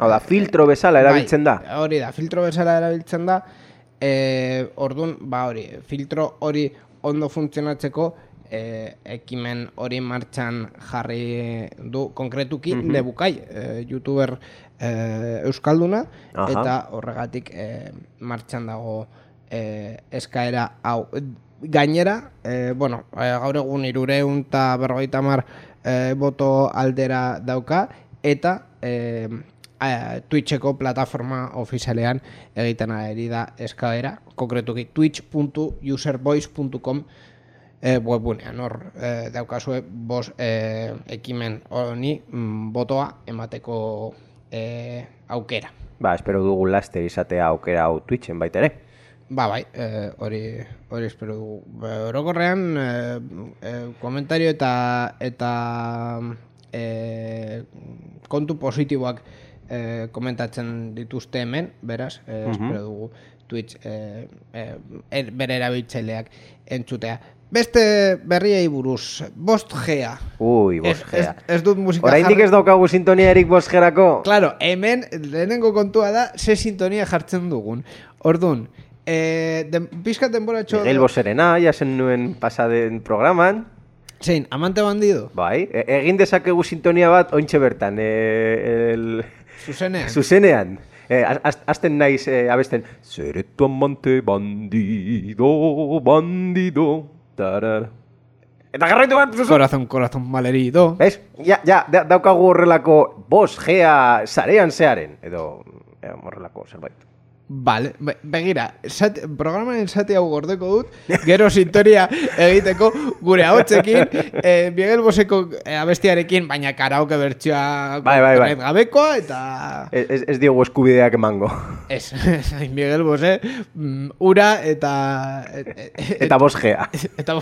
Hau da, filtro bezala erabiltzen da. Bai, hori da, filtro bezala erabiltzen da. Eh, ordun, ba hori, filtro hori ondo funtzionatzeko eh, ekimen hori martxan jarri du konkretuki debukai, eh, youtuber eh, euskalduna Aha. eta horregatik eh, martxan dago eh, eskaera hau. Gainera, eh, bueno, eh, gaur egun irureun eta berrogeita mar eh, boto aldera dauka, eta eh, eh, Twitcheko plataforma ofizialean egiten ari da eskaera, konkretuki twitch.uservoice.com eh, webgunean, hor eh, daukazue bos eh, ekimen honi mm, botoa emateko eh, aukera. Ba, espero dugu laster izatea aukera hau Twitchen baita ere. Ba, bai, eh, hori hori espero dugu. Ba, Orokorrean, eh, eh, komentario eta eta eh, kontu positiboak eh, komentatzen dituzte hemen, beraz, eh, espero dugu Twitch eh, eh, er, bere erabiltzaileak entzutea. Beste berriei buruz, bost gea. Ui, Ez, ez, bosgea. ez dut musika Oraindik ez daukagu sintoniarik bosgerako? Claro, hemen lehenengo kontua da ze sintonia jartzen dugun. Ordun, eh, den, pizkat denboratxo... Miguel Boserena, jasen nuen pasaden programan. Zein, amante bandido? Bai, e- egin dezakegu sintonia bat ointxe bertan, e, el... Zuzenean? zuzenean. E, azten naiz e, abesten Seré tu amante bandido, bandido Tarar. Eta garraitu bat zuzu Corazón, corazón malherido. Ez? Ja, ja, da, daukagu horrelako bos, gea, zarean zearen Edo, e, horrelako zerbait Vale, be- begira, zati, programaren zati hau gordeko dut, gero sintonia egiteko gure ahotsekin, eh, Miguel Boseko eh, abestiarekin, baina karaoke bertsioa Bai, bai, bai. gabekoa, eta... Ez, ez, diogu eskubideak emango Ez, [LAUGHS] Miguel Bose, mm, ura eta... et- et- Eta bos, gea [LAUGHS] Eta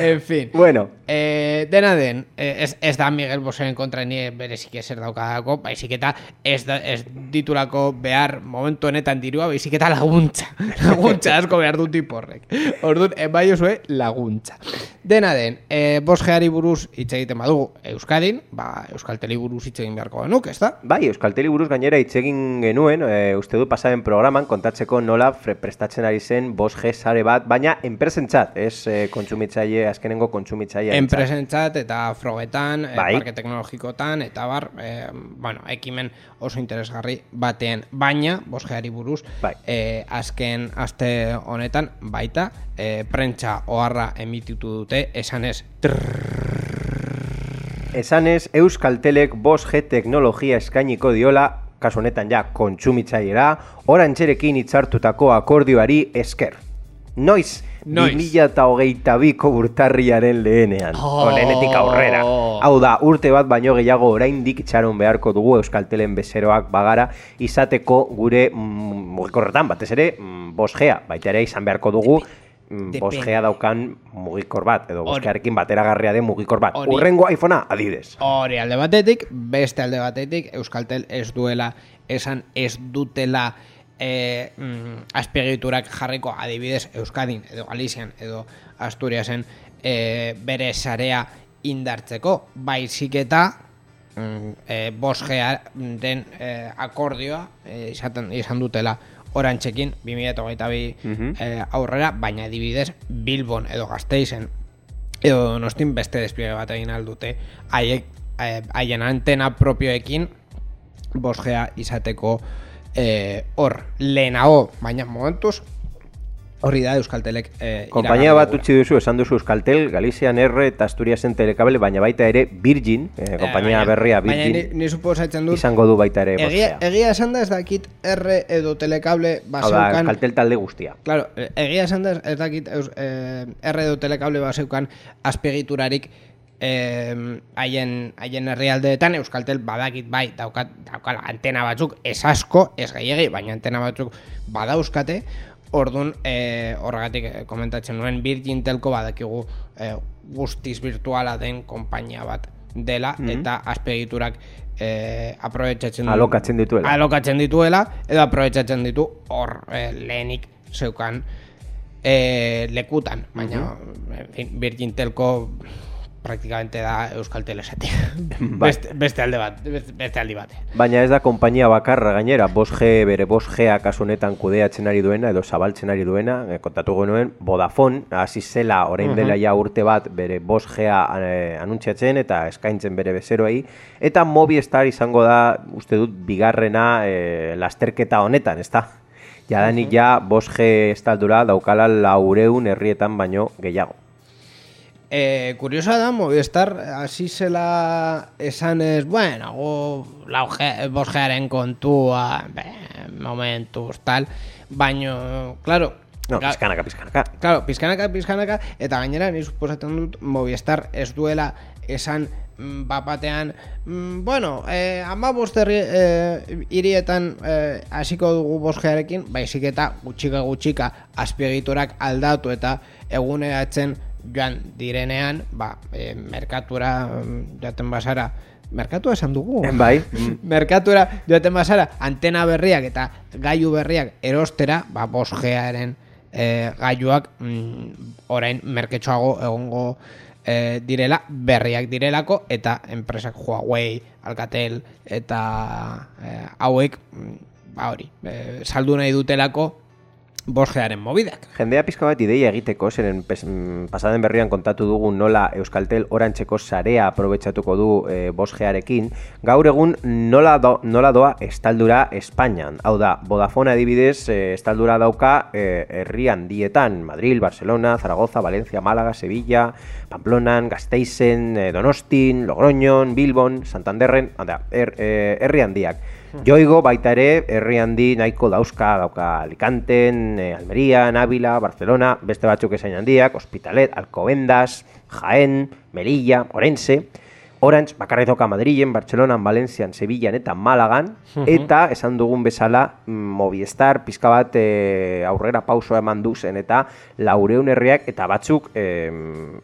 en fin. Bueno, Eh, dena den, eh, ez, ez da Miguel Boseren kontra ni berezik ezer daukadako, baizik eta ez, da, ez ditulako behar momentu honetan dirua, baizik eta laguntza. [LAUGHS] Laguntza asko behar dut iporrek. Orduan, bai osue laguntza. Dena den, eh, bosgeari buruz hitz egiten badugu Euskadin, ba, Euskalteli buruz hitz egin beharko genuk, ez da? Bai, Euskalteli buruz gainera hitz egin genuen, e, uste du pasaren programan kontatzeko nola prestatzen ari zen 5G sare bat, baina enpresentzat, ez e, kontsumitzaile, azkenengo kontsumitzaile. enpresentzat eta frogetan, eh, Bai. parke teknologikotan, eta bar, eh, bueno, ekimen oso interesgarri batean. Baina, bosgeari buruz, Bai. eh, azken aste honetan, baita, eh, prentsa oharra emititu dute, esanez, Esanez, Euskaltelek 5G teknologia eskainiko diola, kasu honetan ja kontsumitzailera, orantxerekin hitzartutako akordioari esker. Noiz, Noiz. 2022ko urtarriaren lehenean, Oh. lehenetik aurrera. Hau da, urte bat baino gehiago oraindik itxaron beharko dugu Euskaltelen bezeroak bagara izateko gure mm, mugikorretan, batez ere, mm, 5Gea, baita ere izan beharko dugu mm. 5Gea daukan mugikor bat, edo Hori. 5Gearekin bateragarria den mugikor bat. Hori. Urrengo iPhonea, adidez. hori alde batetik, beste alde batetik, Euskaltel ez duela, esan ez dutela e, mm, azpiegiturak jarriko adibidez Euskadin edo Galizian edo Asturiasen e, bere sarea indartzeko, baizik eta mm, e, 5Garen e, akordioa e, izaten, izan dutela orantxekin 2022 Mhm. e, aurrera, baina adibidez Bilbon edo Gasteizen edo donostin beste despliegue bat egin aldute haiek haien antena propioekin 5G izateko eh, hor lehenago, baina momentuz hori da Euskaltelek eh, Kompainia bat utzi duzu, esan duzu Euskaltel, Galizian R eta Asturiasen Telekable, baina baita ere Virgin, eh, kompainia baina- berria Baina Virgin, ni, ni suposatzen dut izango du baita ere egia, bosgea. egia esan da ez dakit R edo telekable Hau baseukan Euskaltel talde guztia. Claro, eh, egia esan da ez dakit eh, R edo telekable baseukan azpegiturarik eh, haien haien herrialdeetan Euskaltel badakit bai daukat daukala antena batzuk ez asko, ez gehiegi, baina antena batzuk badauzkate. Ordun eh, horregatik eh, komentatzen nuen Virgin Telco badakigu eh, guztiz virtuala den konpainia bat dela eta azpegiturak eh, aprobetsatzen Alokatzen dituela. alokatzen dituela edo aprobetsatzen ditu hor eh, lehenik zeukan eh, lekutan baina en fin, Virgin Telco praktikamente da Euskal Telesetik [LAUGHS] Bai. beste, beste alde bat beste, aldi bate Baina ez da konpainia bakarra gainera, 5G, bere 5G kasu honetan kudeatzen ari duena edo zabaltzen ari duena, eh, kontatu genuen, Vodafone, hasi zela orain dela ja urte bat bere 5G eh, anuntziatzen eta eskaintzen bere bezeroei, eta Movistar izango da, uste dut, bigarrena eh, lasterketa honetan, ezta? Jadanik ja 5G estaldura daukala laureun herrietan baino gehiago. Eh, kuriosa da, Movistar hasi zela esan ez, bueno, gu lau ge- bosgearen kontua, be, momentuz, tal, baino, claro, No, pizkanaka, pizkanaka. Claro, pizkanaka, pizkanaka, eta gainera ni suposatzen dut Movistar ez duela esan mm, bat batean, mm, bueno, eh, ama bosterri eh, irietan eh, hasiko dugu bosgearekin, baizik eta gutxika gutxika azpiegiturak aldatu eta eguneratzen joan direnean, ba, eh, merkatura mm, joaten basara, merkatua esan dugu? Bai, mm. [LAUGHS] merkatura joaten basara antena berriak eta gailu berriak erostera, ba, 5Garen e, gailuak mm, orain merketxoago egongo e, direla, berriak direlako eta enpresak Huawei, Alcatel eta e, hauek mm, ba hori, e, saldu nahi dutelako 5Garen mobidak. Jendea pizka bat ideia egiteko, zeren pasaden berrian kontatu dugu nola Euskaltel orantxeko sarea aprobetsatuko du e, bosgearekin, gaur egun nola, do, nola doa estaldura Espainian. Hau da, Vodafone adibidez e, estaldura dauka e, herri handietan, Madrid, Barcelona, Zaragoza, Valencia, Málaga, Sevilla, Pamplonan, Gasteizen, e, Donostin, Logroñon, Bilbon, Santanderren, e, herri handiak. Joigo baita ere herri handi nahiko dauzka, dauka Alicanten, eh, Almería, Ávila, Barcelona, beste batzuk esain handiak, Hospitalet, Alcobendas, Jaén, Melilla, Orense, Orange, bakarrik dauka Madrilen, Barcelonan, Valencian, Sevillan eta Malagan, eta esan dugun bezala mm, Movistar pizka bat eh, aurrera pausoa eman duzen eta laureun herriak eta batzuk eh,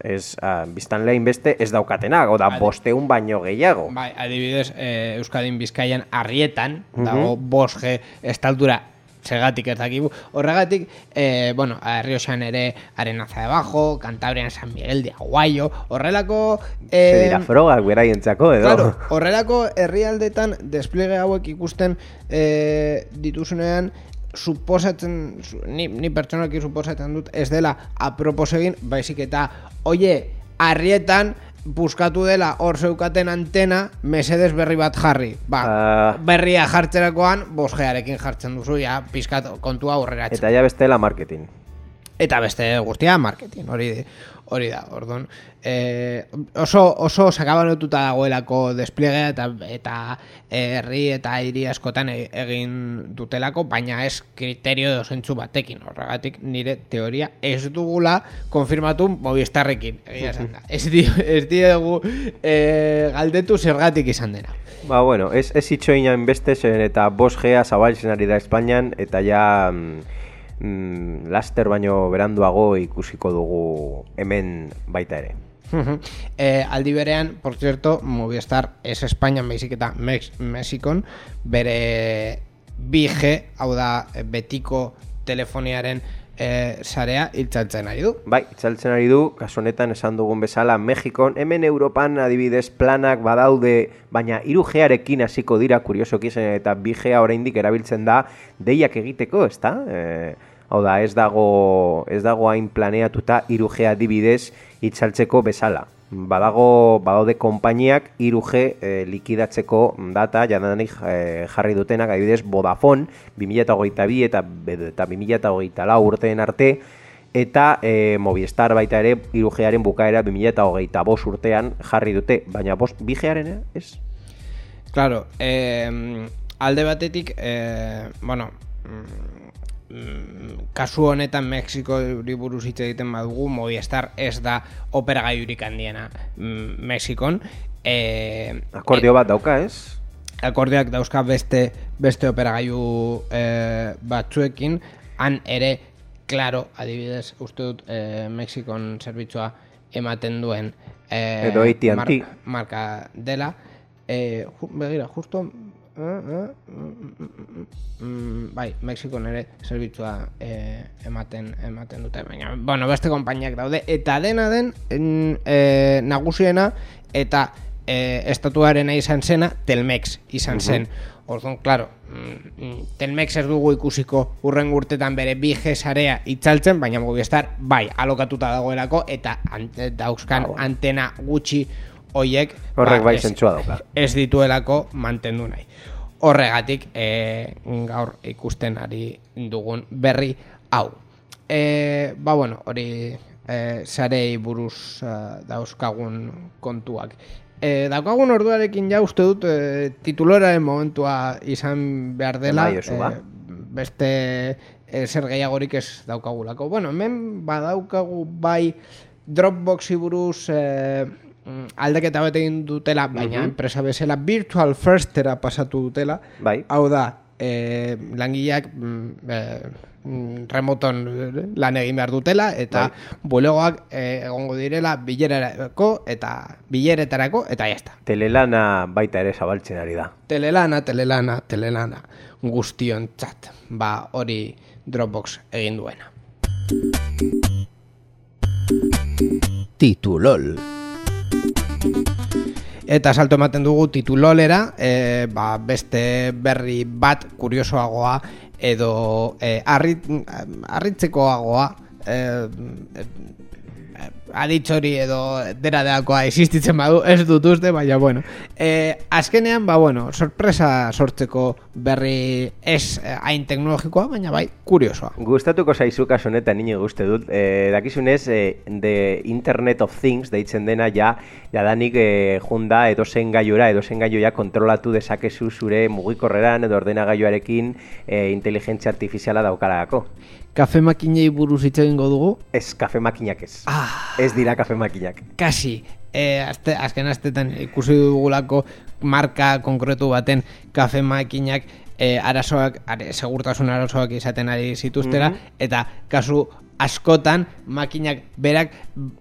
ez, ah, biztan lehin beste ez daukatenak, oda bosteun baino gehiago. Bai, adibidez, e, Euskadin Bizkaian arrietan, dago 5G estaldura segatik ez dakigu. Horregatik, eh, bueno, Rioxan ere Arenaza de Bajo, Cantabrian San Miguel de Aguayo, horrelako... Se Eh, dira frogak beraientzako edo. Claro, horrelako herrialdetan despliege hauek ikusten eh, dituzunean suposatzen, su- ni, ni pertsonalki suposatzen dut ez dela apropos egin, baizik eta oie, arrietan buskatu dela hor zeukaten antena mesedes berri bat jarri. Ba, Ah. berria jartzerakoan bosgearekin jartzen duzu, ja, pizkat kontua aurrera Eta ja bestela marketing. eta beste guztia marketing hori hori da orduan. E, oso oso sakabanatuta dagoelako despliegea eta eta herri eta hiri askotan e- egin dutelako baina ez kriterio dosentzu batekin. Horregatik nire teoria ez dugula konfirmatu Movistarrekin. Egia [LAUGHS] esan da. Ez, di, ez diegu e, galdetu zergatik izan dena. Ba, bueno, ez, ez itxoinan beste zen eta bos gea zabaltzen ari da Espainian eta ja mm, mm, laster baino beranduago ikusiko dugu hemen baita ere. eh, aldi berean, por cierto, Movistar es Espainian baizik eta Mex Mexikon bere 2G, hau da betiko telefoniaren eh, sarea hiltzatzen ari du. Bai, itzaltzen ari du, kasu honetan esan dugun bezala Mexikon, hemen Europan adibidez planak badaude, baina 3G-arekin hasiko dira kuriosoki zen eta 2G oraindik erabiltzen da deiak egiteko, ezta? Eh, hau da, ez dago, ez dago hain planeatuta 3G adibidez itzaltzeko bezala. Badago, badaude konpainiak 3G eh, likidatzeko data jadanik eh, jarri dutenak, adibidez Vodafone 2022 eta, eta 2024 urteen arte, eta e, Movistar baita ere 3Garen bukaera 2025 urtean jarri dute, baina bost 2Garen ez? Claro, eh, alde batetik, eh, bueno, mm, kasu honetan Mexiko buruz hitz egiten badugu, Movistar ez da operagailurik handiena mm, Mexikon. Eh, Akordio bat dauka, ez? akordioak dauzka beste beste operagailu eh, batzuekin han ere claro adibidez uste dut eh, Mexikon zerbitzua ematen duen eh, Edo AT&T. marka, dela. Eh, ju, begira, justo... mm, bai, Mexikon ere zerbitzua eh, ematen ematen dute, baina, bueno, beste konpainiak daude, eta dena den en, eh, nagusiena, eta eh, estatuarena izan zena, Telmex izan zen. Orduan, claro, mm, Telmex ez dugu ikusiko urren urtetan bere bi sarea itzaltzen, baina Movistar bai alokatuta dagoelako eta an, dauzkan antena gutxi hoiek Horrek bai ez- zentzua dauka. ez dituelako mantendu nahi. Horregatik e, gaur ikusten ari dugun berri hau. E, ba bueno, hori e, sarei buruz eh, dauzkagun kontuak. E, daukagun orduarekin ja uste dut e, tituloraren momentua izan behar dela. Bai, ba. beste e, zer gehiagorik ez daukagulako. Bueno, hemen badaukagu bai Dropboxi buruz e, mm, aldaketa bat egin dutela, baina enpresa bezala Virtual Firstera pasatu dutela. Bai. Hau da, e, langileak mm, e, mm, remoton eh, lan egin behar dutela eta bulegoak e, egongo direla bilerarako eta bileretarako eta jazta. Telelana baita ere zabaltzen ari da. Telelana, telelana, telelana guztion txat. Ba hori Dropbox egin duena. Titulol. Eta salto ematen dugu titulolera, e, ba, beste berri bat kuriosoagoa edo e, arrit, arritzekoagoa e, aditz hori edo dera deakoa existitzen badu, ez dut uste, baina bueno. E, azkenean, ba bueno, sorpresa sortzeko berri ez eh, hain teknologikoa, baina bai, kuriosoa. Gustatuko zaizu kasu honetan nini guzti dut. E, dakizunez, e, The Internet of Things deitzen dena ja, jadanik e, junda edo zen gaiura, edo zen gaioia kontrolatu dezakezu zure mugikorreran edo ordenagailuarekin e, inteligentzia artifiziala daukarako. Kafe makinei buruz hitz egingo dugu, Ez kafe makinak ez. Ah. Ez dira kafe makinak. kasi e, azte, azken astetan ikusi dugulako marka konkretu baten kafe makinak e, arazoak, are, segurtasun arazoak izaten ari zituztera, eta kasu askotan makinak berak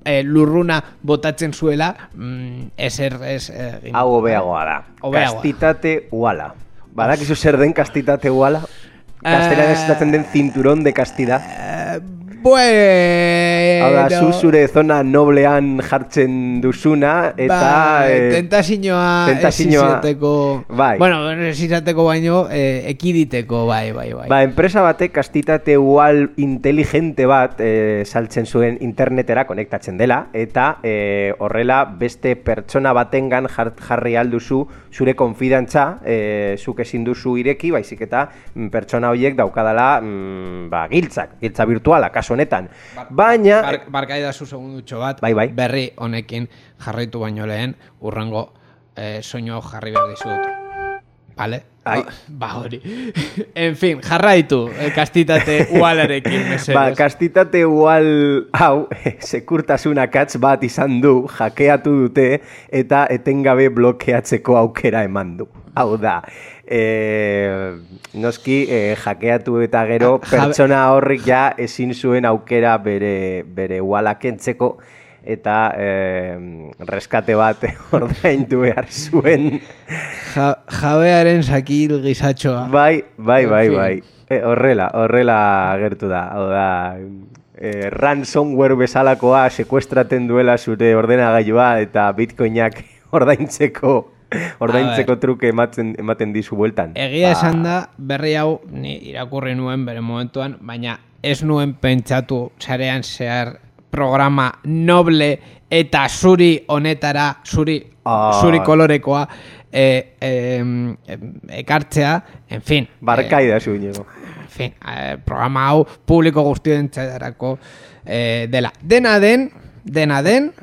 e, lurruna botatzen zuela mm, ezer ez. Hau hobeagoa da. Hobeagoa. Kastitate uala. Badakizu zer den kastitate uala? Gaztela esaten den cinturón de castidad. Eh, bueno... Hau da, zu zure zona noblean jartzen duzuna, eta... Bai, eh, tentazioa tentazioa- ez izateko... Bai. Bueno, ez izateko baino, eh, ekiditeko, bai, bai, bai. Ba, enpresa batek kastitate ual inteligente bat eh, saltzen zuen internetera konektatzen dela, eta eh, horrela beste pertsona batengan jar, jarri alduzu zure konfidantza, eh, zuk ezin duzu ireki, baizik eta mm, pertsona horiek daukadala mm, ba, giltzak, giltza virtuala, kasu honetan. Baina, Bar, barkaidazu segundutxo bat, Bai, bai. berri honekin jarraitu baino lehen, urrengo eh, soinu jarri behar dizut. Vale? Ai. Oh, ba hori. [LAUGHS] en fin, jarraitu, eh, kastitate [LAUGHS] ualarekin, mesedez. Ba, kastitate ual hau, sekurtasuna katz bat izan du, jakeatu dute, eta etengabe blokeatzeko aukera eman du. Hau da, e, noski e, jakeatu eta gero Ah, pertsona horrik ja ezin zuen aukera bere, bere uala kentzeko, eta e, reskate bat [LAUGHS] ordaindu behar zuen. Ja, jabearen sakil gizatxoa. Bai, bai, bai, bai. E, horrela, horrela agertu da. Hau da, e, ransomware bezalakoa sekuestraten duela zure ordenagailua eta bitcoinak [LAUGHS] ordaintzeko ordaintzeko truke ematen, ematen dizu bueltan. Egia Ba, esan da, berri hau ni irakurri nuen bere momentuan, baina ez nuen pentsatu sarean zehar programa noble eta zuri honetara, zuri, Ah. zuri kolorekoa e, em, ekartzea, en fin. Barkai da zu, Iñigo. en fin, eh, programa hau publiko guztien txedarako eh, dela. Dena den, dena den,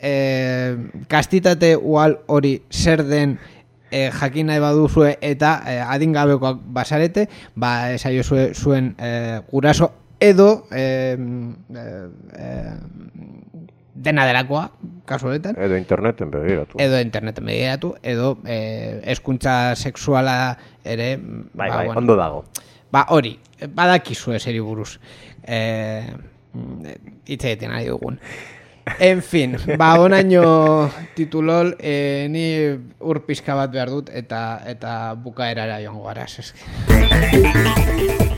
eh, kastitate ual hori zer den eh, jakin nahi baduzue eta eh, adingabekoak basarete, ba esaio zuen eh, guraso edo eh, eh, dena delakoa, kasu honetan, Edo interneten begiratu. edo interneten begiratu, edo eh, eskuntza sexuala ere, Bai, ba, bai, bueno, ondo dago. Ba, hori, badakizu eseri buruz. Eh, hitz egiten ari dugun. En fin, ba, onaino titulol, eh, ni ur pizka bat behar dut, eta eta bukaerara joango gara, eske.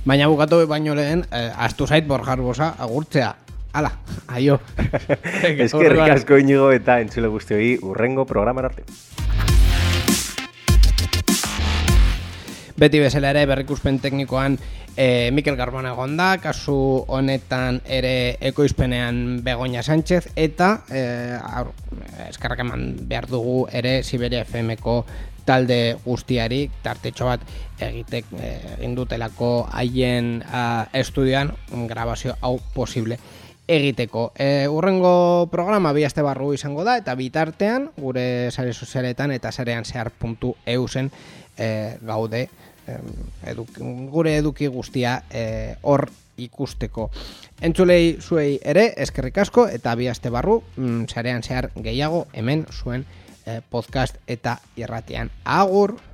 Baina bukatu baino lehen, eh, astu zait borjar bosa, agurtzea. Hala, aio. [LAUGHS] Eskerrik asko inigo eta entzule guztioi urrengo programan arte. Beti bezala ere berrikuspen teknikoan e, Mikel Garbona egon da, kasu honetan ere ekoizpenean Begoña Sánchez, eta e, aur, eskarrak eman behar dugu ere Siberia FM-ko talde guztiari, tartetxo bat egitek e, egin dutelako haien a, estudioan grabazio hau posible egiteko. E, urrengo programa bi aste barru izango da, eta bitartean gure sare sozialetan eta sarean zehar.eusen e, gaude eduk, gure eduki guztia eh, hor ikusteko. Entzulei zuei ere eskerrik asko eta bi aste barru mm, sarean zehar gehiago hemen zuen eh, podcast eta irratean. Agur!